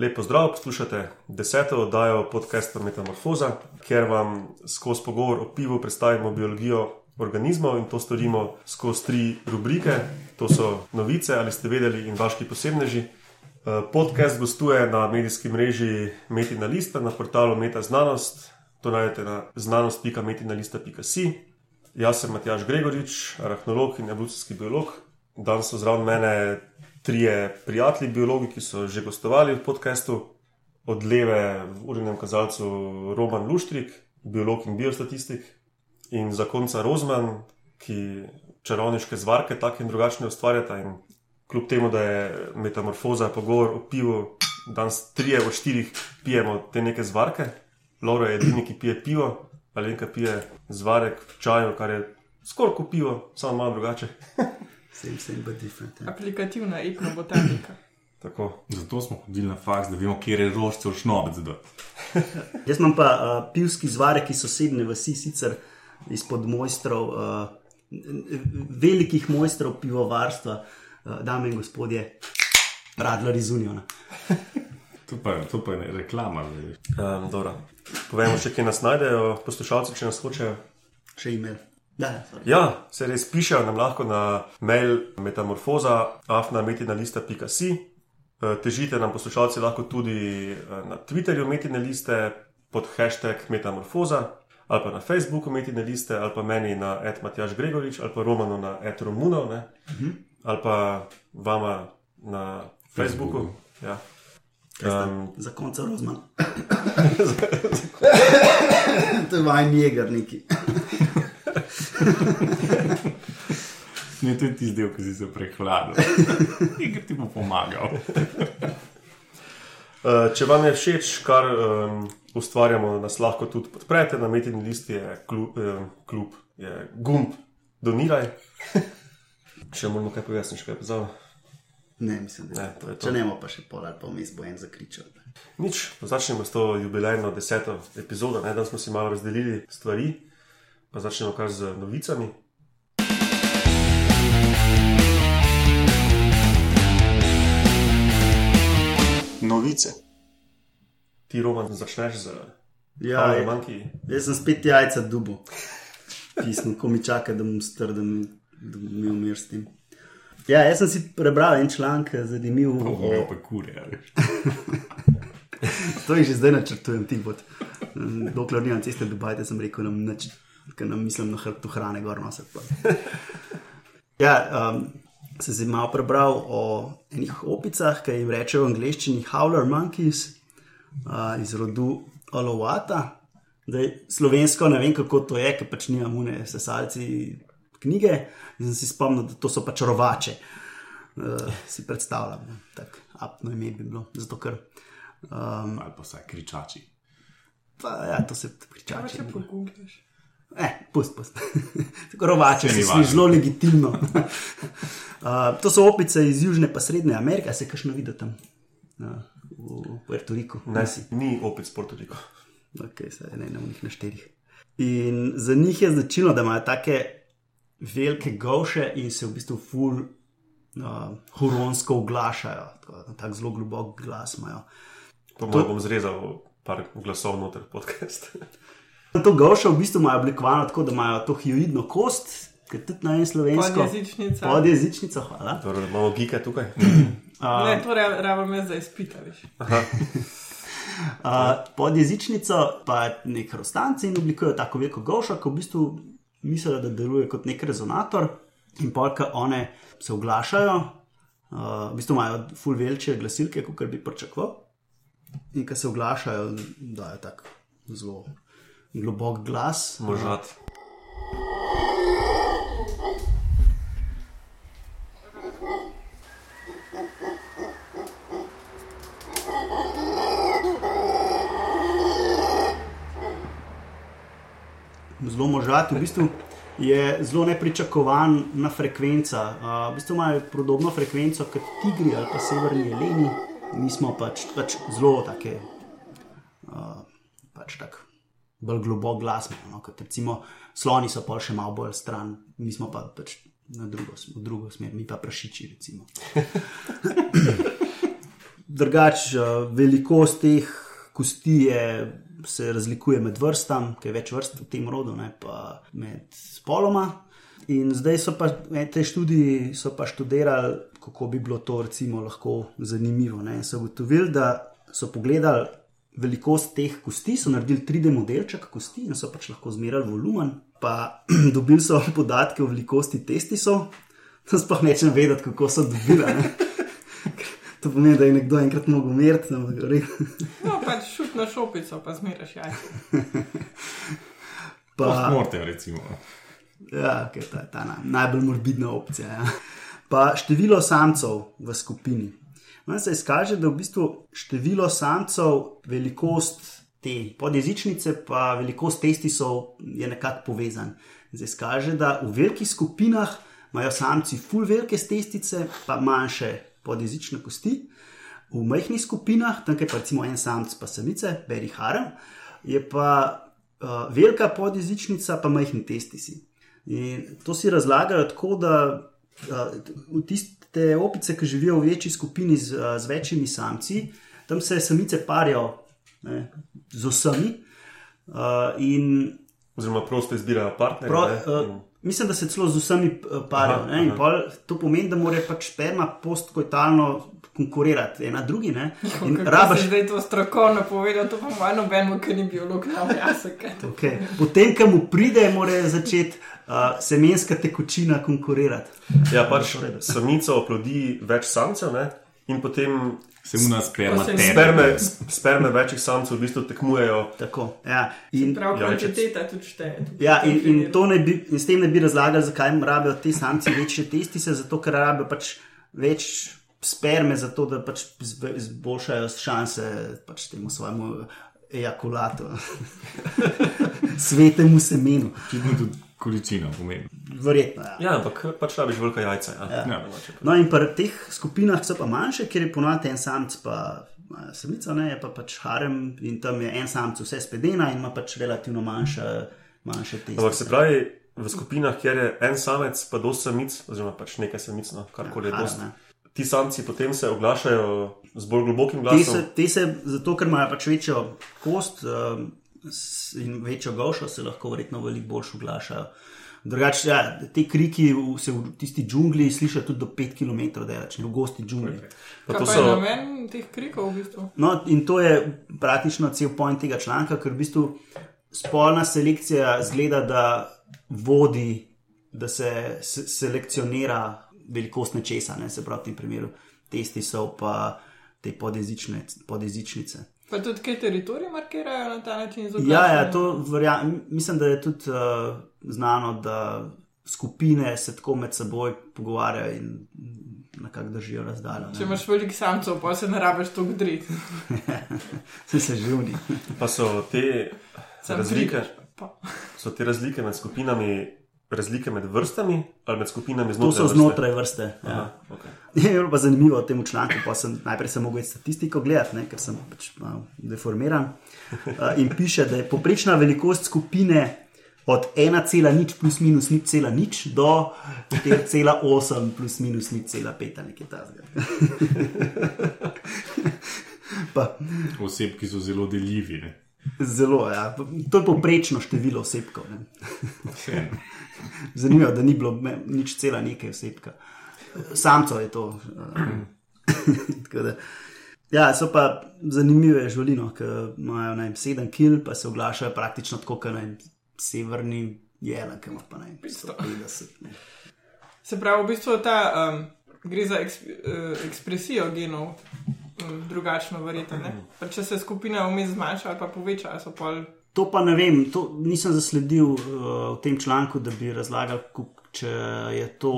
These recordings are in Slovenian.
Lepo zdrav, poslušate deseto oddajo podcasta Metamorfoza, kjer vam skozi pogovor o pivu predstavimo biologijo organizmov in to storimo skozi tri rubrike: to so novice, ali ste vedeli, in vaški posebneži. Eh, podcast gostuje na medijski mreži Metina Lista na portalu Meta Znanost, to najdete na znanost.metinalista.si. Jaz sem Matjaš Gregorič, arahnolog in evolucijski biolog. Danes so zraven mene trije prijatelji, biologi, ki so že gostovali v podkastu, od leve v urnem kazalcu Roman Luštrik, biolog in biostatistik, in za konca Rozman, ki čarovniške zvarke tako in drugačne ustvarjata. In kljub temu, da je metamorfoza, pogovor o pivu, danes trije od štirih pijemo te neke zvarke, Laura je edini, ki pije pivo, ali enka pije zvarek v čaju, kar je skoraj kot pivo, samo malo drugače. Same, same, but different. Ja. Aplikativna etnobotanika. Tako. Zato smo hodili na faks, da vemo, kje je rožce v šnobec. Jaz imam pa uh, pivski zvarek, ki so sedne vsi sicer izpod mojstrov, uh, velikih mojstrov pivovarstva, uh, dame in gospodje, Radler iz Uniona. To pa, to pa je reklama. Um, dobro. Povejmo še, kje nas najdejo poslušalci, če nas hočejo. Še imel. Da. Ja, se res pišejo nam lahko na mail metamorfoza, afnametinalista.si. Eh, Težite nam poslušalci lahko tudi eh, na Twitterju Metine liste pod hashtag metamorfoza, ali pa na Facebooku Metine liste, ali pa meni na etmatjaš Gregorič, ali pa Romano na etromunov, ne? ali pa vama na Facebooku. Ja. Um, Za konca rozman. to je vajen jeger neki. Ne, to je tisti del, ki si se prehladil. In ki ti bo pomagal. Uh, če vam je všeč, kar um, ustvarjamo, nas lahko tudi podprete. Na Metini listi je klub, um, klub je gumb, doniraj. Še moramo kaj sem še kaj pozval. Ne, mislim, da Ne, to to. je to. Če nemo pa še pol ali pa vmes bo en zakričal. Nič, začnemo s to jubilejno deseto epizodo. Ne? Danes smo si malo razdelili stvari, pa začnemo kar z novicami. Novice. Ti, Roman, začneš z Ja, je- manjki. jaz sem spet jajca dubu. Pismo, ko mi čaka, da bom strd, da mi da bom imel mir s tem. Ja, jaz sem si prebral en članek, zanimiv. Pogovarjal O, pa kurje. a veš. to jih že zdaj načrtujem, ti bod. Dokler nimam ceste do Bajta, sem rekel, nam nič, ker nam mislim na hrbtu hrane gor nositi. pa. Ja, um, sem si malo prebral o enih opicah, ki jim rečejo v angleščini howler monkeys uh, iz rodu Alovata. Zdaj, slovensko ne vem, kako to je, ker pač nimam une sesalci knjige. In sem si spomnil, da to so pač rovače. Uh, si predstavljam, no, tako apno ime bi bilo. Zato, ker um, Ali pa vsaj kričači. pa, ja, to se Kaj pa pričače. če pogoogliš? Eh, pust, pust. Tako rovače se sliši važno. zelo legitimno. uh, to so opice iz Južne pa Srednje Amerike, se kašno vidi tam uh, v Puerto Riku. Ne, ni opet s Porto Riko. Okay, saj ne, ne, v na štirih. In za njih je značilno, da imajo take velike govše in se v bistvu ful uh, huronsko oglašajo, tako tak zelo globok glas imajo. Po mojem bom zrezal par glasov noter v podcast. To govše v bistvu imajo oblikovano tako, da imajo to hioidno kost, ki je tudi na en slovensko. Podjezičnica. Podjezičnico, hvala. Torej, imamo gike tukaj. Ne, to ra- rabim jaz za izpitaviš. Uh, podjezičnico pa je nek rostanci in oblikujejo tako veliko govša, ko v bistvu mislijo, da deluje kot nek rezonator. In polka one se oglašajo, uh, v bistvu imajo ful večje glasilke, kot bi pričakoval. In ko se oglašajo, dajo tak zelo globok glas. Možat. zelo možat, v bistvu je zelo nepričakovana frekvenca. Uh, v bistvu imajo podobno frekvenco kot tigri ali pa severni jeleni, mi smo pač, pač zelo take, uh, pač tak bolj globok glas, no, kot recimo sloni so pa še malo bolj stran, mi smo pa pač na drugo, drugo smer, mi pa prašiči recimo. drugač, uh, velikost teh kosti je, se razlikuje med vrstami, ker je več vrst v tem rodu, ne pa med spoloma. In zdaj so pa te študije pa študirali, kako bi bilo to recimo, lahko zanimivo. Ne. So ugotovili, da so pogledali velikost teh kosti, so naredili 3D modelček kosti in so pač lahko zmerali volumen. Pa dobili so podatke o velikosti testisov, da sploh nečem vedeti, kako so dobili. To pomeni, da je nekdo enkrat mogel meriti. No, pač šut na šopico, pa zmeraš jaj. Pa morate, recimo. Ja, okay, ta, ta na, najbolj morbidna opcija. Ja. Pa število samcev v skupini. No, se izkaže, da v bistvu število samcev, velikost te podjezičnice, pa velikost testisov je nekako povezan. Se izkaže, da v velikih skupinah imajo samci full velike testice, pa manjše podjezične kosti. V majhnih skupinah, tam je pa recimo en samc, pa samice, beri harem, je pa uh, velika podjezičnica, pa majhni testisi. In to si razlagajo tako, da uh, tiste opice, ki živijo v večji skupini z, uh, z večjimi samci, tam se samice parijo ne, z vsemi. Uh, in, Oziroma, prosto izbirajo partnerje. Pro, uh, mislim, da se celo z vsemi parijo. To pomeni, da mora pač sperma postkoitalno konkurirati ena drugi. Rabaš zdaj to strokovno povedal, to pa ima nobeno, ker ni biolog, no, jasno. Okay. Potem, ko mu pride, mora začeti uh, semenska tekočina konkurirati. Ja, pač samica oplodi več samcev ne? in potem. Se mu nas sperma sperme, sperme večjih samcev v bistvu tekmujejo. Tako, ja. in, prav, ja, kvantiteta tudi šteje. Ja, in, in, in, in s tem ne bi razlagali, zakaj rabijo ti samci večje testise, zato ker rabijo pač več sperme, zato da pač izboljšajo šanse pač temu svojemu ejakulatu, svetemu semenu. Tudi količina pomeni. Verjetno. Ja, ja ampak pač rabiš velika jajca. Ja. Ja. Ja. No, in pri teh skupinah so pa manjše, ker je ponovadi en samc, pa samica, ne, je pa pač harem in tam je en samc, vse spedena in ima pač relativno manjše, manjše teste. Ampak se pravi, v skupinah, kjer je en samec, pa dosti samic, oziroma pač nekaj samic, no, karkoli ja, je dosti ti samci potem se oglašajo z bolj globokim glasom? Te se, te se zato, ker imajo pač večjo kost um, in večjo gošo, se lahko verjetno veliko bolj oglašajo. Drugače, ja, te kriki se v tisti džungli slišijo tudi do 5 km, da je v gosti džungli. Pa to so namen teh krikov, v bistvu. No, in to je praktično cel point tega članka, ker v bistvu spolna selekcija zgleda, da vodi, da se selekcionira velikost nečesa, ne se pravi v tem primeru testi so pa te podjezičnice. Pa tudi kaj teritorije markirajo na ta način? Ja, ja, to verja, mislim, da je tudi uh, znano, da skupine se tako med seboj pogovarjajo in nekako držijo razdaljo. Če imaš veliko samcev, pa se ne rabiš to gdriti. se se živni. Pa so te razlike, so te razlike med skupinami razlike med vrstami ali med skupinami znotraj? To so vrste? znotraj vrste. Ja. Okay. Je bilo pa zanimivo v tem članku. Sem, najprej sem mogel statistiko gledati, ne, ker sem pač malo deformiran. Uh, in piše, da je poprečna velikost skupine od 1,0 plus minus 0,0 do 4,8 plus minus 0,5 ali nekaj takega. Oseb, ki so zelo deljivi. Zelo, ja. To je poprečno število osebkov. Zanimivo, da ni bilo nič cela nekaj osebka. Samco je to. da, ja, so pa zanimive žolino, ki imajo naj, sedem kil, pa se oglašajo praktično tako, kot naj severni jelen, ki ima pa naj 150. Se pravi, v bistvu ta, um, gre za eks, uh, ekspresijo genov. Drugačno, verjetno. Če se skupina vmes zmanjša ali pa poveča, so pol To pa ne vem, to nisem zasledil uh, v tem članku, da bi razlagal, če je to.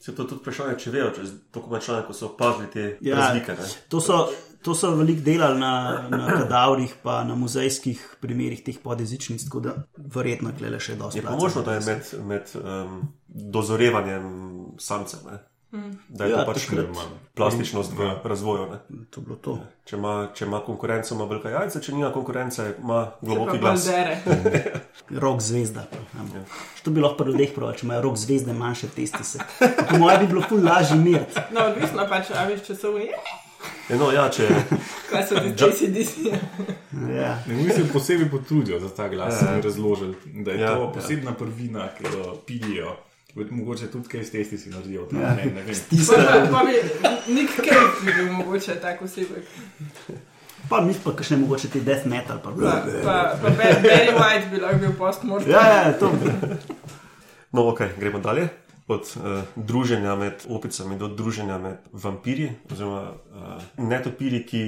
Se to tudi vprašanje, če vejo, če tako ima članek, ko so opazili te ja, razlike. To so, to so veliko delali na, na kadavrih, pa na muzejskih primerih teh podjezičnic, tako da verjetno glede še dosti. Je pa možno, da je med, med um, dozorevanjem samcev. Da je ja, to pač plastičnost v ja. razvoju. To to. Če, ima, če ima konkurenco, ima velika jajca, če nima konkurence, ima globoki glas. rok zvezda. Ja. To bi lahko pri ljudeh prav, če imajo rok zvezde manjše testise. Po mojem bi bilo ful lažje miriti. No, odvisno pač, a veš, če so unije. No, ja, če, Kaj so ti ti DC? Ja. Ne, mi se posebej potrudijo za ta glas, da bi razložili, da je Ja, ja, to ja. posebna prvina, ki jo pijejo. Mogoče tudi kaj s testi si naredijo. Ja. Ja. Ne, ne vem. Pa bi Cave bi bil mogoče tak osebek. Pa mi pa še mogoče ti death metal. Pa. Pa, pa, pa Ba- Barry White bi lahko bil postmortem. Ja, ja, to. no, ok, gremo dalje. Od uh, druženja med opicami do druženja med vampirji, oziroma uh, netopiri, ki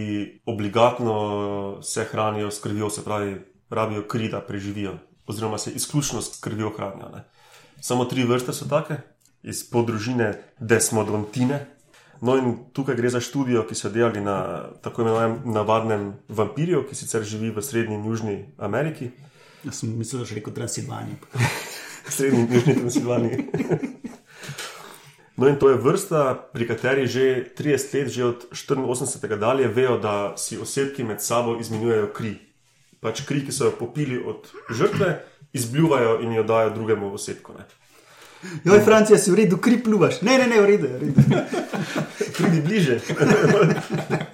obligatno se hranijo s krvjo, se pravi, rabijo kri, da preživijo, oziroma se izključno s krvjo hranijo. Ne. Samo tri vrste so take, iz podružine Desmodontine. No, in tukaj gre za študijo, ki so delali na tako imenovanem navadnem vampirju, ki sicer živi v Srednji in Južni Ameriki, Jaz sem mislil, da je rekel Transilvanija. Srednji in Južni Transilvaniji. No, in to je vrsta, pri kateri že 30 let, že od 84. dalje, vejo, da si osebki med sabo izmenjujejo kri. Pač kri, ki so jo popili od žrtve, izbljuvajo in jo dajo drugemu osebku. Ne. Joj, Francija, si v redu, kri pluvaš. Ne, ne, ne, v redu. v redu. Pridi bliže.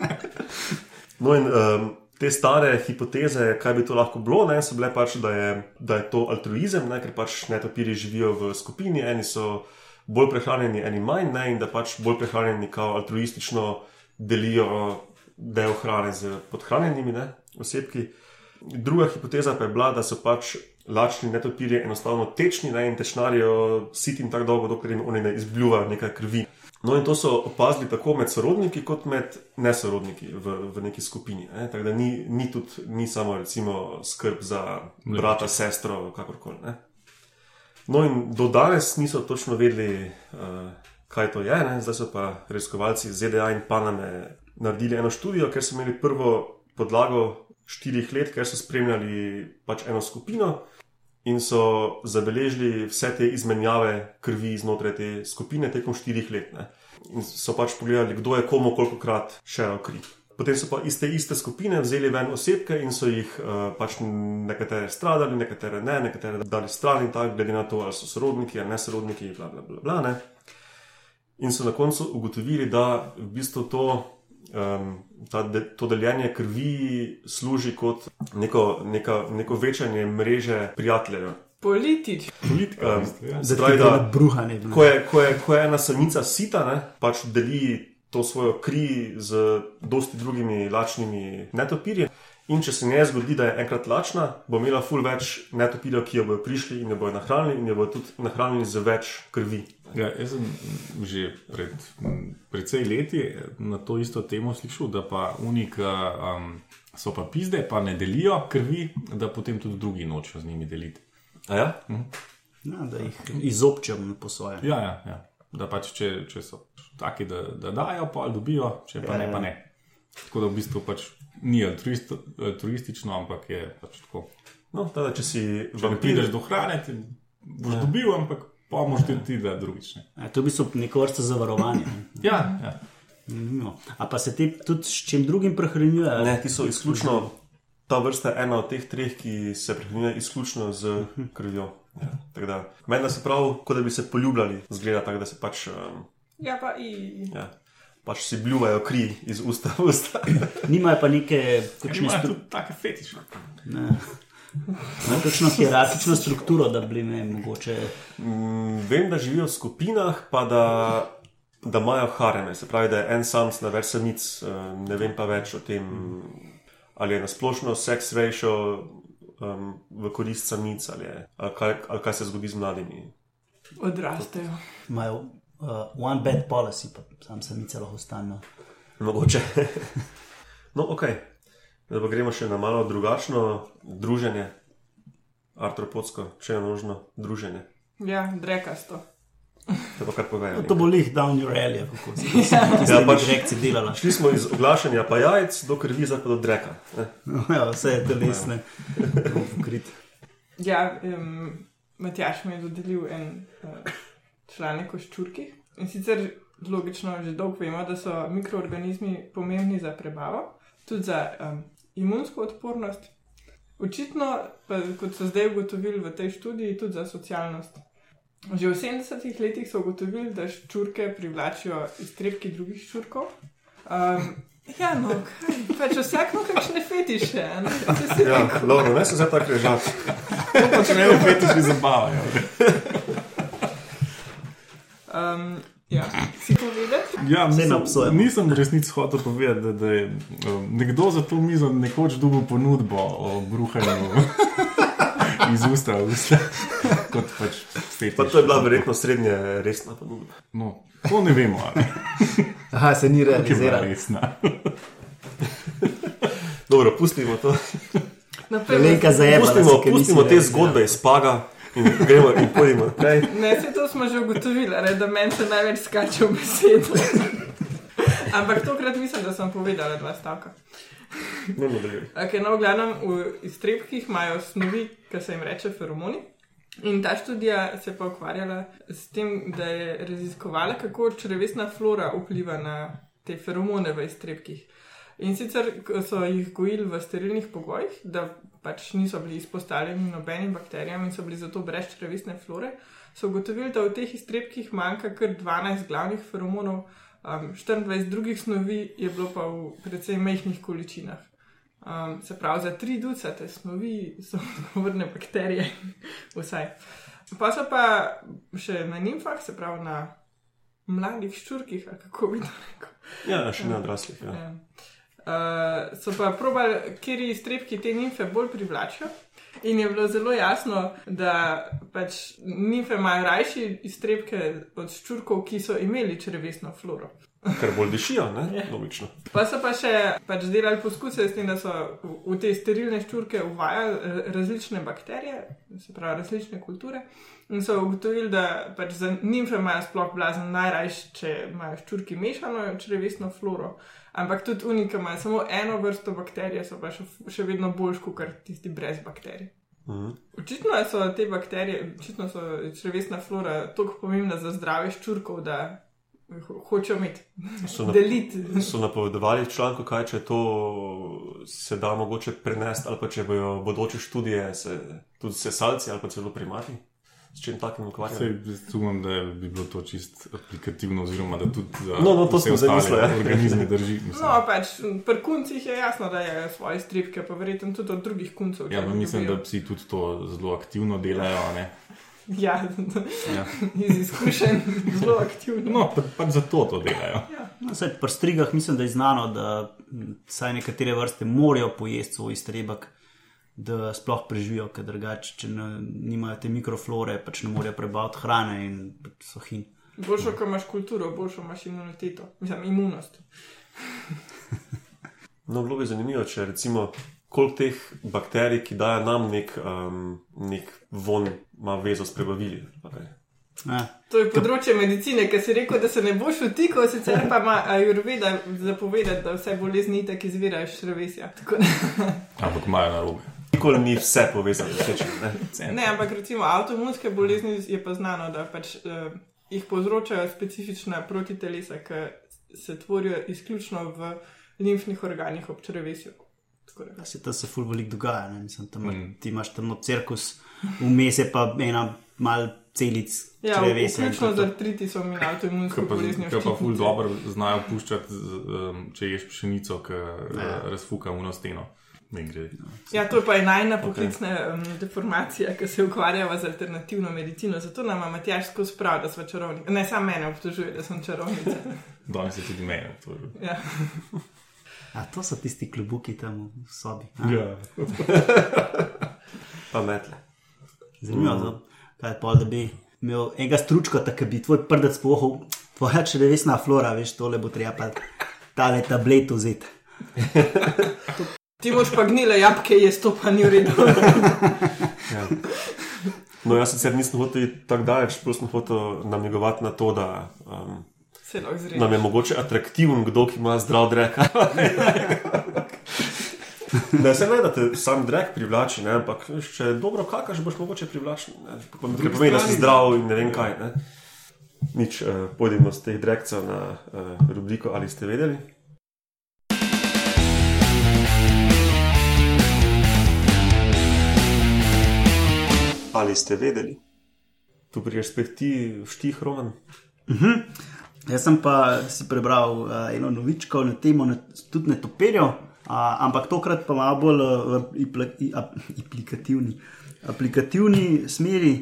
no, in um, te stare hipoteze, kaj bi to lahko bilo, ne, so bile pač, da je, da je to altruizem, ne, ker pač netopiri živijo v skupini, eni so bolj prehranjeni, eni manj, ne, in da pač bolj prehranjeni kao altruistično delijo del hrane z podhranjenimi ne, osebki. Druga hipoteza pa je bila, da so pač lačni netopirji enostavno tečni ne, in tečnarijo sitim tako dolgo, dokler jim oni ne izbljuvajo nekaj krvi. No, in to so opazili tako med sorodniki, kot med nesorodniki v, v neki skupini. Ne. Tako da ni, ni, tudi, ni samo recimo, skrb za brata, sestro, kakorkoli. Ne. No, in do danes niso točno vedeli, uh, kaj to je. Ne. Zdaj so pa raziskovalci iz ZDA in Paname naredili eno študijo, ker so imeli prvo podlago štirih let, ker so spremljali pač eno skupino in so zabeležili vse te izmenjave krvi znotraj te skupine tekom štirih let. Ne. In so pač pogledali, kdo je komu koliko krat šel kri. Potem so pa iz te iste skupine vzeli ven osebke in so jih uh, pač nekatere stradali, nekatere ne, nekatere dali stran in tako, glede na to, ali so sorodniki ali ne sorodniki, bla bla bla. bla ne. In so na koncu ugotovili, da v bistvu to, um, ta de, to deljenje krvi služi kot neko, neka, neko večanje mreže prijateljev. Politič. Politika, Um, bistvu, ja. Da bruhanje. Ko je, ko, je, ko je ena samica sita, ne, pač deli to svojo kri z dosti drugimi lačnimi netopirji. In če se ne zgodi, da je enkrat lačna, bo imela ful več netopirjev, ki jo bodo prišli in jo bodo nahranili, in jo bodo tudi nahranili z več krvi. Ja, jaz sem že pred precej leti na to isto temo slišal, da pa unika um, so pa pizde, pa ne delijo krvi, da potem tudi drugi nočejo z njimi deliti. A ja? Ja, da jih izobčem po svoje. Ja, ja, ja. da pač če, če so taki, da, da dajo, pa dobijo, če pa Ja, ne, ja. pa ne. Tako da v bistvu pač ni altruist, altruistično, ampak je pač tako. No, tada, če si Če vampir, prideš do hrane, ti boš ja. dobil, ampak pa moš tudi ti, da drugič ne. Ja, to je v bistvu neko vrsta zavarovanja. Ja, ja. No. A pa se ti tudi s čim drugim prehranjujejo? ne, ti so izključno, ta vrsta ena od teh treh, ki se prehranjuje izključno z krvjo. Ja, meni se pravi, kot da bi se poljubljali, zgleda tako, da se pač. Um, Ja, pa i. Ja, pač si bljuvajo kri iz usta v usta. Nimajo pa neke kakšne stru... tudi take fetiše. ne. Imajo kakšno hierarhično strukturo, da bi me mogoče. Mm, Vem, da živijo v skupinah, pa da, da imajo hareme, se pravi, da je en samc na več samic, eh, ne vem pa več o tem, ali je na splošno sex ratio um, v korist samic, ali, je, ali, kaj, ali kaj se zgodi z mladimi. Odrastejo. Imajo uh, one bad policy, pa sam samice lahko ostanejo. Mogoče. no, ok. Zdaj pa gremo še na malo drugačno druženje, artropodsko, če je možno druženje. Ja, drekasto. To pa kar povejo. To bo lih down your alley, kako se ti Ja, ja, pač- direkcije delala. Šli smo iz oglašanja pa jajc do krvi, zdaj pa do dreka. Ne? Ja, vse je telesne. Pokrit. Ja, um, Matjaš mi je dodelil en uh, članek o ščurkih. In sicer logično, že dolgo vemo, da so mikroorganizmi pomembni za prebavo, tudi za um, imunsko odpornost. Očitno, pa, kot so zdaj ugotovili v tej študiji, tudi za socialnost. Že v 70-ih letih so ugotovili, da ščurke privlačijo iztrebki drugih ščurkov. Um, Ja, no, kaj, pač vsak ima kakšne fetiše. ne. Se- Ja, dobro, ne se zdaj tako režati. Pač meni fetiši zabavajo. Um, ja, si povedati? Ja, Saj ne nisem, resnici hotel povedati, da, da je um, nekdo za to mizo nekoč dobil ponudbo o bruhanju iz usta v usta. Kot pač fetiš. Pa to je bila verjetno srednje resna ponudba. No, to ne vemo, Aha, se ni je bila realiziral. resna. Dobro, pustimo to. Naprej, Lenka zajebala. Pustimo, se, ker nisi pustimo te realiziral. zgodbe iz Paga in gremo in naprej. Ne, se to smo že ugotovili, ne, da meni se največ skače v besedo. Ampak tokrat mislim, da sem povedala dva stavka. No, nadaljuj. Okay, no, v glavnem v iztrebkih imajo snovi, ki se jim reče feromoni. In ta študija se je pa ukvarjala s tem, da je raziskovala, kako črevesna flora vpliva na te feromone v iztrebkih. In sicer so jih gojili v sterilnih pogojih, da pač niso bili izpostavljeni nobenim bakterijam in so bili zato brez črevesne flore, so ugotovili, da v teh iztrebkih manjka kar 12 glavnih feromonov, um, 24 drugih snovi je bilo pa v precej majhnih količinah. Um, se pravi, za tri ducate snovi so odgovorne bakterije, vsaj. Pa so pa še na nimfah, se pravi na mladih ščurkih, kako bi to rekel. Ja, še ne odraslih. Ja. Ja. Uh, so pa probali, kjer iztrebki te nimfe bolj privlačijo. In je bilo zelo jasno, da pač nimfe imajo rajši iztrebke od ščurkov, ki so imeli črevesno floro. Ker bolj dišijo, ne? Ja. Logično. Pa so pa še pač delali poskuse s tem, da so v, te sterilne ščurke uvajali različne bakterije, se pravi različne kulture. In so ugotovili, da pač za nimfe imajo sploh blazen najrajši, če imajo ščurki mešano črevesno floro. Ampak tudi unike imajo samo eno vrsto bakterije, so pa še, še vedno boljši kot tisti brez bakterij. Mhm. Očitno so te bakterije, očitno so črevesna flora tako pomembna za zdravje ščurkov, da hočejo imeti, So, na, deliti. so napovedovali v članku, kaj če to se da mogoče prenesti, ali pa če bojo bodoče študije, se, tudi sesalci ali pa celo primati. S čim takim Sumim, da bi bilo to čist aplikativno, oziroma da tudi za No, no, to vse smo zdaj ostale mislili, ja. organizme drži. mislim. No, pač pri kuncih je jasno, da je svoje stripke, pa verjetno tudi od drugih kuncev. Ja, mislim, da psi tudi to zelo aktivno delajo. a Ne? Ja, Ja. iz izkušenj zelo aktivno. No, pa, pa zato to delajo. No, saj pri strigah mislim, da je znano, da vsaj nekatere vrste morajo pojesti svoj iztrebek, da sploh preživijo, ker drugače, če ne, nimajo te mikroflore, pač ne morejo prebaviti hrane in pač so hin. Boljšo, ko imaš kulturo, boljšo imaš imuniteto, mislim, imunost. No, bilo bi zanimivo, če recimo koliko teh bakterij, ki dajo nam nek, um, nek von, ima vezo s prebavili. ali kaj. Ja. To je področje medicine, ki si rekel, da se ne boš vtikal, sicer pa ima Ajurveda zapovedati, da vse bolezni tako izvirajo iz da- Ampak imajo na robe. Nikoli ni vse povezano s nečim. ne. Ne, ampak recimo avtoimunske bolezni je pa znano, da pač, uh, jih povzročajo specifična protitelesa, ki se tvorijo izključno v limfnih organih ob črevesju. Da- Se tam se ful veliko dogaja, ne? mislim, tam Mm. ti imaš tam cirkus, vmes je pa ena mal celic, Ja, črevesja in vključno to z je to. artritisom in avtoimunsko pa, boleznijo. kaj pa ful dobro znajo puščati, um, če ješ pšenico, ki Ja. razfuka uno steno. Ne gre. Ja, to je pa najna poklicna okay. um, deformacija, ki se ukvarjava z alternativno medicino. Zato nam je Matjaš skozi prav, da smo čarovniki. Ne, samo mene obtožuje, da sem čarovnica. Danes je tudi meni. To, Ja. A to so tisti klubuki tam v sobi. a? ja. Pa metle. Zanimivo, mm. kaj je pol, da bi imel enega stručka, tako bi tvoj prdec pohov, tvoja črevesna flora, veš, tole bo treba pa tale tablet vzeti. Ti moš pa gnile jabke, je to pa ni v redu. Ja. No, jaz sicer nisem hotel tako daleč, prosto sem hotel namigovati na to, da um, Se lahko zreče. nam je mogoče atraktiven kdo, ki ima zdrav drek. Ne, se ne, da te sam drek privlači, ne, ampak če je dobro kakaš, boš mogoče privlačen. Ne pomeni, da si zdrav in ne vem kaj. Ne. Nič, uh, pojdimo z teh drekcev na uh, rubriko Ali ste vedeli? Ali ste vedeli? Tu priješ spet ti, štih, Roman. Jaz sem pa si prebral uh, eno novičko na temo, na, tudi ne topirjev, uh, ampak tokrat pa malo bolj uh, v apl ap aplikativni, aplikativni smeri,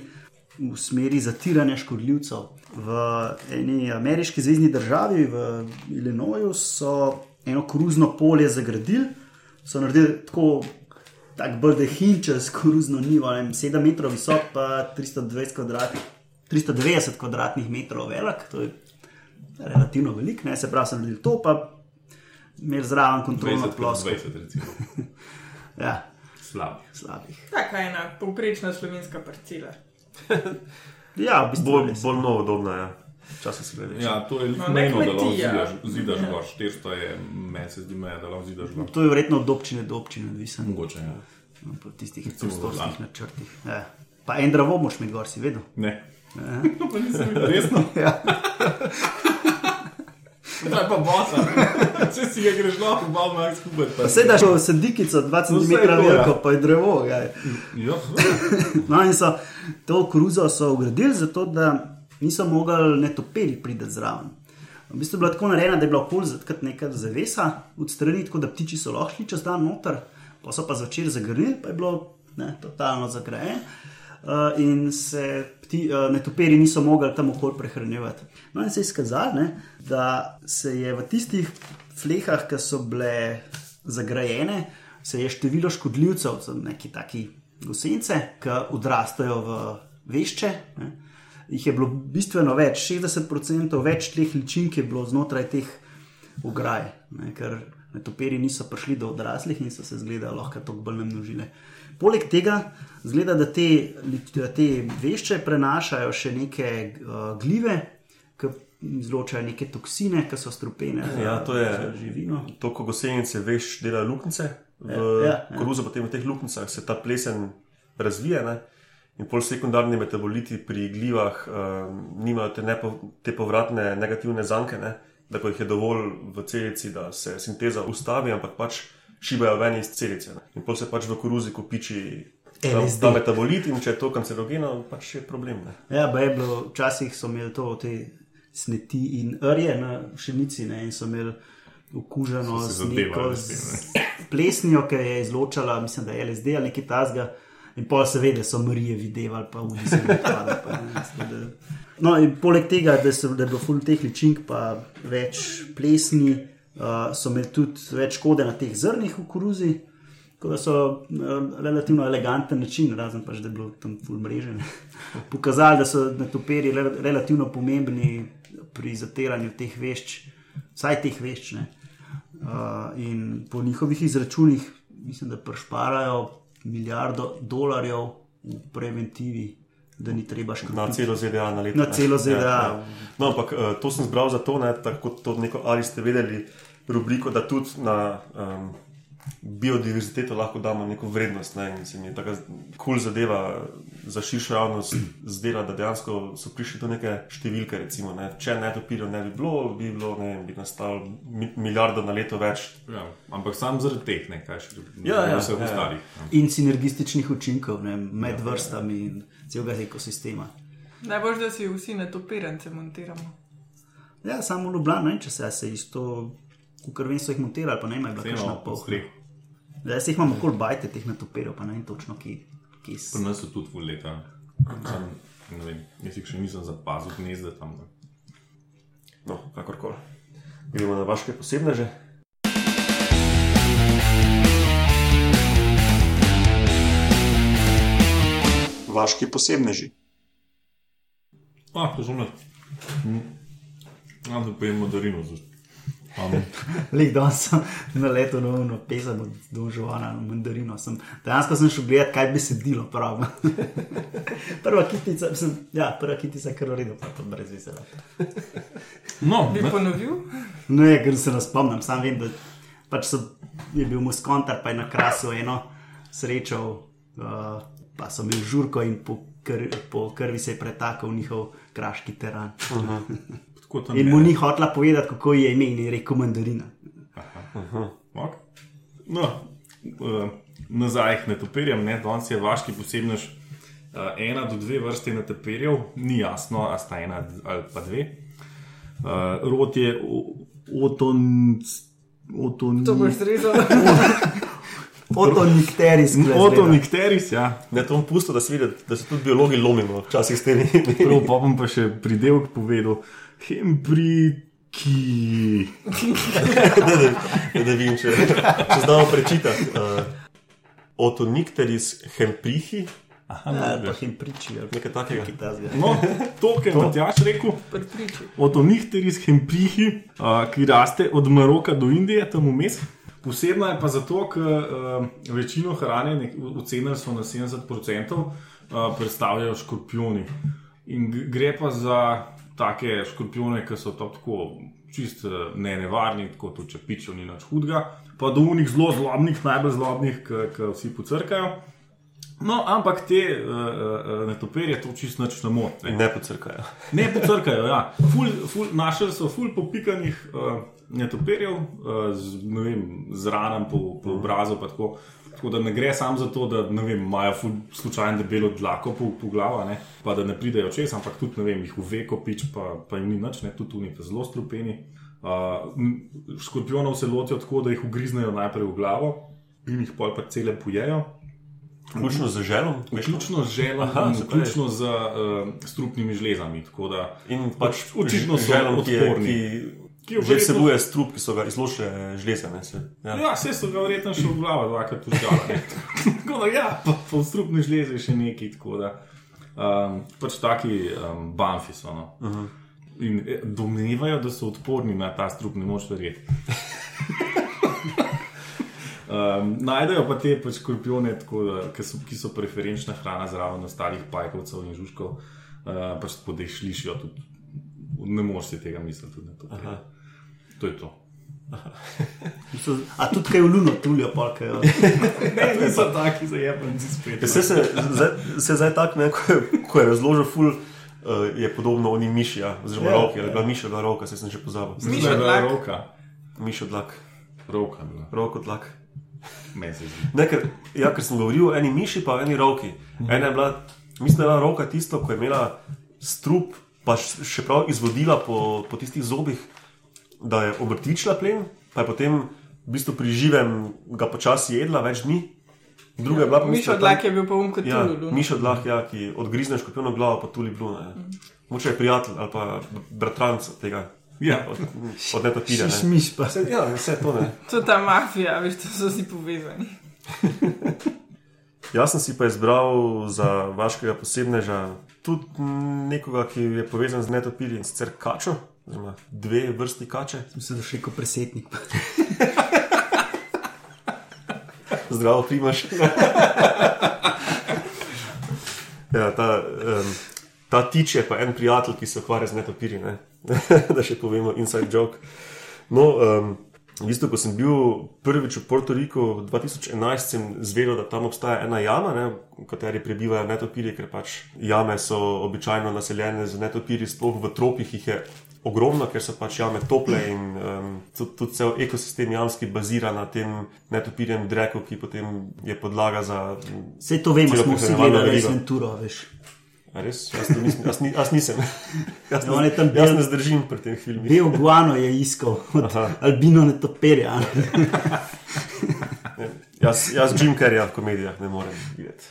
v smeri zatiranja škodljivcev. V eni ameriški zvezdni državi, v Illinoisu, so eno koruzno polje zagradili, so naredili tako. Bolj da hinčas, koruzno nivo, 7 metrov visok, pa 320 kvadratnih, 390 kvadratnih metrov velik, to je relativno velik, ne? se pravi, sem naredil to, pa imel zraven kontrolno 20 plus plosko. 20, recimo. Ja, Slabih. slabih. Taka je ena povprečna slovenska parcela. Ja, v bistvu Bolj, bolj novo udobna, ja. Včasih se gleda. Ja, to je No, no, mejno, da lahko zidaš, zidaš gor. 400 je, meni se zdi meja, da lahko zidaš gor. To je verjetno od občine do občine, odvisen Mogoče, ja. no, po tistih prostorskih načrtih. Ja. Pa en dravo moš mi gor, si vedel. Ne. Pa nisem videl, resno. Ja. Pa bosa. Če si ga greš lahko, malo manj skupaj. pa- Vse daš v sedikico 2 No, cm saj to, veliko, pa je drevo. Ja. No, in so to koruzo so ugradili, zato da niso mogli netoperi priti zraven. V bistvu je bila tako narejena, da je bila okoli zatkati neka zavesa od strani, tako da ptiči so lahko šli čez dan noter, pa so pa zvečer zagrnili, pa je bilo ne, totalno zagrajeno. Uh, in se pti, uh, netoperi niso mogli tam okoli prehranjevati. No, in se je izkazalo, ne, da se je v tistih flehah, ki so bile zagrajene, se je število škodljivcev, so neki taki gosence, ki odrastajo v vešče. Ne, jih je bilo bistveno več, 60% več teh ličink je bilo znotraj teh ograj, ne, ker netoperi niso prišli do odraslih in so se zgleda lahko tako bolj namnožile. Poleg tega, zgleda, da te, te vešče prenašajo še neke uh, glive, ki izločajo neke toksine, ki so strupene za, Ja, to je za živino. To, ko gosenice veš, dela luknjice v Ja, ja, ja. koruzo, potem v teh luknjicah se ta plesen razvije. Ne? In pol sekundarni metaboliti pri glivah um, nimajo te, nepo, te povratne negativne zanke, ne? da ko jih je dovolj v celici, da se sinteza ustavi, ampak pač šibajo ven iz celice. Ne? In pol se pač v koruzi kopiči LSD. ta metabolit, in če je to kancerogeno, pač je problem. Ne? Ja, je bilo, včasih so imeli to te sneti in rje na pšenici ne, in so imeli okuženo So z neko tem, z plesnijo, ki je izločala, mislim, da je LSD ali nekaj tasga. In pol seveda so Marije videvali, pa pa ne, tako da- No, in poleg tega, da, so, da je bilo ful teh ličink, pa več plesni, uh, so imeli tudi več škode na teh zrnih v koruzi. Tako da so na relativno eleganten način, razen pač, da je bilo tam ful mreže, ne, pokazali, da so netoperi re, relativno pomembni pri zatiranju teh vešč, vsaj teh vešč. Ne. Uh, in po njihovih izračunih, mislim, da prešparajo milijardo dolarjev v preventivi, da ni treba Na škoditi. celo ZDA na leto. Na ne. celo ZDA. Ja, ja. No, ampak eh, to sem zbral zato, ne, tako to neko, ali ste vedeli, rubriko, da tudi na um, biodiverziteto lahko damo neko vrednost. Ne, in se mi je tako kul cool zadeva za širšo javnost zdela, da dejansko so prišli do neke številke. Recimo, ne. Če ne topilo ne bi bilo, bi, bilo, ne, vem, bi nastalo mi, milijardo na leto več. ja. Ampak sam zaradi teh, ne kaj še Ja, ja, vseh ja, ja. ostalih. In sinergističnih učinkov ne, med vrstami in celega ekosistema. Najbolj, da si vsi netopirance montiramo. Ja, samo v ne vem, če se, se isto, kot vem, so jih montirali, pa ne vem, je kakšna Vseeno, po pol. Zdaj se jih imamo okoli bajte teh natoperjev, pa ne vem točno, ki, ki so. Pri nas so tudi full leta. Sam, ne vem, jaz jih še nisem zapazil gnezda tam. ne. No, kakorkoli. Gremo na vaše posebne Vaški posebneži. A, razumem. Ja, da pojemo darino. Um, Lik danes sem na letu na uno pesem od Donžovana na mandarino. Sem, dejansko sem šel gledat, kaj bi se dilo prav. prva kitica, sem, ja, prva kitica je kar v redu, pa to brez vesela. no, Bi ne, ponovil? Ne, ker se ne spomnim, sam vem, da pač so, je bil muskontar, pa je na krasu eno srečal, uh, pa so imeli žurko in po, kr, po krvi se je pretakal njihov kraški teran. In je. mu ni hotela povedati, kako ji je ime in je rekel mandarina. Ok. No, uh, nazaj k netopirjem, ne, danes je vaški posebnež. Uh, ena do dve vrste netopirjev, ni jasno, a sta ena ali pa dve. Uh, rod je o- oton. Oton, To boš zrezal. Otonikteris. Otonikteris, ja. Ne, to bom pustil, da se vidi, da se tudi biologi lomimo, včasih s temi. Prav, pa bom pa še pridelek povedal. Hempriki. da, da, da vidim, če, če znamo prečitati. Uh, Otonikteris hemprihi, Ali pa jim priči, ali nekaj takega. kaj takega. No, to, kar je Matjaš rekel, od Onihteris hemprihi, uh, ki raste od Maroka do Indije, tam vmes. Posebna je pa zato, ker uh, večino hrane, ocenili so na 70%, uh, predstavljajo škorpioni. In gre pa za take škorpione, ki so tako čist eh, ne nevarni, tako tudi če pičev ni nič hudega, pa do unih zelo zlobnih, najbolj zlobnih, ki vsi pocrkajo. No, ampak te uh, uh, netopirje to čist nič ne more. In ne pocrkajo. Ne pocrkajo, ja. Ful, ful, našli so ful popikanih uh, netopirjev uh, z, ne vem, z ranom po, po obrazu. pa Tako, tako da ne gre samo za to, da vem, imajo slučajno debelo dlako po, po glava, ne, pa da ne pridejo čez, ampak tudi ne vem, jih uveko pič, pa, pa jim ni nič, ne, tudi oni pa zelo strupeni. Uh, m, škorpionov se lotijo tako, da jih ugriznejo najprej v glavo in jih pol pa cele pojejo. Vključno z želom. Vključno z želom, Aha, vključno z uh, strupnimi žlezami. Da, In pač Očitno so želom, ki, je, odporni. ki, Ki je že vsebuje strup, ki so ga izločile žleze. Ne, se, ja. Ja, vse so ga verjetno še v glavo dvakrat užgale. Tako da, ja, pa, pa v strupni žlezi še neki. Um, pač taki um, banfi so. No. Uh -huh. In eh, domnevajo, da so odporni na ta strup, ne moč verjeti. Um, najdejo pa te pač škorpione, tako da, ki, so, ki so preferenčna hrana zraven ostalih pajkovcev in žužkov, uh, pač tako da jih slišijo. Tudi, ne moreš si tega misliti. To, to je to. So- A tudi kaj v luno tulijo, polkajo. Ne, niso taki zajebanci spet. Vse se, zdaj, se zdaj tako, ne, ko, je- ko je razložil, ful, uh, je podobno oni miši, ja, oziroma Ja, yeah, roki, ali ja. bila miša, bila roka, se sem že pozabil. Miš od lak. roka. Miš odlak, Roka bila. rok odlak. Meni se zdi. Ne, ker, ja, ker sem govoril o eni miši, pa o eni roki. Ena je bila, mislim, da je bila roka tisto, ko je imela strup, pa še prav izvodila po, po tistih zobih, da je obrtičila plen, pa je potem v bistvu pri živem ga počasi jedla, več dni. Druga je bila pa Miš od lak je bil pa um kot Ja, tulu. miš odlah, ja, ki odgrizne škorpionu glavo, pa tudi bluna. Ja. Moče je prijatelj ali pa bratranc od tega, Ja. od, od netopirja. Šiš Ne. miš pa. Vse, ja, vse to ne. To je ta mafija, veš, to so vsi povezani. Jaz sem si pa izbral za vašega posebneža tudi nekoga, ki je povezan z netopirji in sicer kačo, oziroma dve vrsti kače. Mislim, da še kot presetnik. Zdravo, primaš. ja, ta, um, ta tič je pa en prijatelj, ki se ukvarja z netopirji, ne? da še povemo inside joke. No, um, v bistvu, ko sem bil prvič v Porto Riku 2011, sem zvedel, da tam obstaja ena jama, ne, v kateri prebivajo netopirji, ker pač jame so običajno naseljene z netopirji, sploh v tropih jih je. Ogromno, ker so pač jame tople in um, tudi, tudi cel ekosistem jamski bazira na tem netopirjem dreku, ki potem je podlaga za. Vse to vemo, smo vsi prehranjevalno gledali verigo. Venturo, veš. Res? Jaz, nisem, jaz, ni, jaz nisem. Jaz, Ja, je ne, tam jaz bil- ne zdržim pri tem filmu. Bel guano je iskal od Aha. albino netopirja. Jaz, jaz Jim Carreya v komedijah ne morem videti.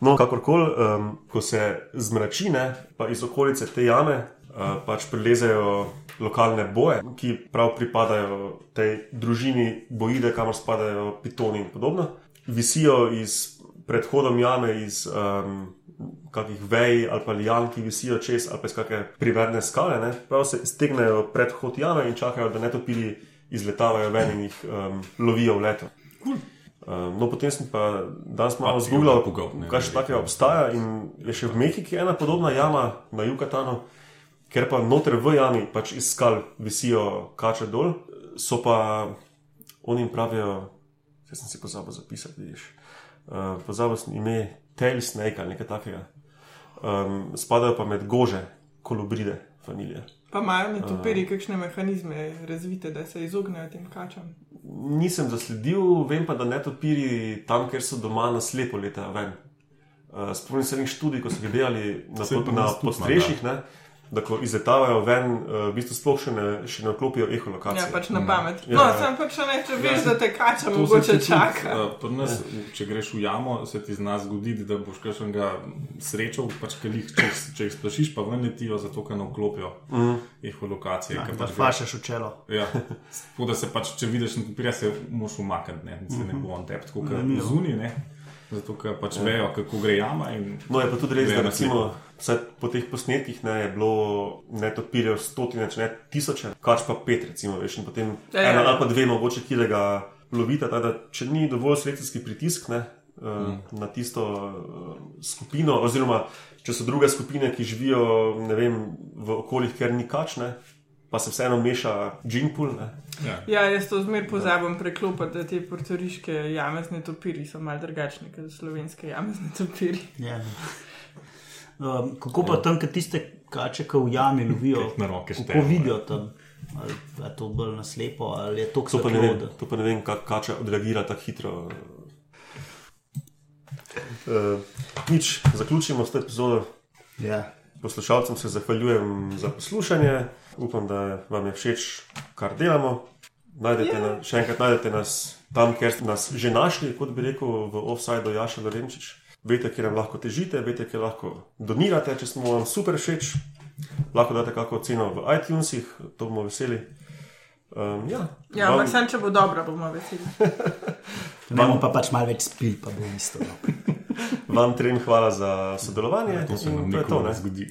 No, kakorkoli, um, ko se zmračine, pa iz okolice te jame, uh, pač prilezejo lokalne boje, ki prav pripadajo tej družini bojide, kamor spadajo pitoni in podobno. Visijo iz predhodom jame, iz um, kakih vej ali pa lijan, ki visijo čez ali pa iz kakšne priverne skale. Ne? Prav se stegnejo predhod jame in čakajo, da netopiri izletavajo ven in jih um, lovijo v leto. Um, no, potem sem pa danes malo ne, kaj še takega obstaja. In je še v Mehiki ena podobna jama na Jukatanu, ker pa noter v jami pač iz skal visijo kače dol, so pa oni jim pravijo, zdaj sem si pozabil zapisati, vidiš. Uh, pozabil sem ime Tail Snake ali nekaj takega. Um, spadajo pa med gože, kolubride, familije. Pa imajo netopiri kakšne mehanizme razvite, da se izognejo tem kačam. Nisem zasledil, vem pa, da netopiri tam, kjer so doma na slepo letajo ven. Uh, Spomnim se enih študij, ko so jih delali na, na tudi podstrešjih, ne, da ko izletavajo ven, uh, v bistvu sploh še ne, še ne vklopijo eholokacije. Ja, pač na pamet. Ja, No, ja. sem pač ne, če veš, da te kača mogoče ti tudi, čaka. eh, pri Nas, če greš v jamo, se ti zna zgoditi, da boš kakšnega srečal, pač, ker jih, če, če jih splašiš, pa ven letijo, zato ker ne vklopijo mm. eholokacije. Ja, ker da pač fašaš v čelo. Ja, tako da se pač, če vidiš nekaj, se moraš umakniti, ne, se ne bo on tep, tako kot zunaj, ne. Zato, ker pač vejo, kako gre jama. In, No, je pa tudi res, da recimo, po teh posnetkih ne, je bilo ne topirjev stotine, če ne tisoče, kač pa pet, recimo, veš, in potem Ja, ja, ena ja. ali pa dve mogoče kilega lovita, tako da če ni dovolj selekcijski pritisk ne, mm. na tisto uh, skupino, oziroma če so druge skupine, ki živijo ne vem, v okoljih, kjer ni kač, ne, pa se vseeno meša džingpul. ja. Ja, jaz to zmer pozabim preklopiti, da te portoriške jamezne topiri so mal drugačne kot slovenske jamezne topiri. Ja. Um, kako pa tam, ki tiste kače, ki v jami lovijo, kako vidijo tam? Ali je to bolj naslepo, ali je to To pa ne vem, svetlo? to pa ne vem kako kača odreagira tako hitro. Uh, nič, zaključimo s to epizodo. Ja. Poslušalcem se zahvaljujem za poslušanje, upam, da vam je všeč, kar delamo. Najdete na, še enkrat najdete nas tam, kjer ste nas že našli, kot bi rekel, v offsajdu Jaša Lorenčič. Veste, kje nam lahko težite, veste, kje lahko donirate, če smo vam super všeč. Lahko date kakšno ceno v iTunesih, to bomo veseli. Um, ja, Ja, vam- ampak sem, če bo dobro, bomo veseli. Ne bomo pa pač malo več spil, pa bo isto. No. Vam trem hvala za sodelovanje. To se nam to je to, nikoli ne. ne zgodi.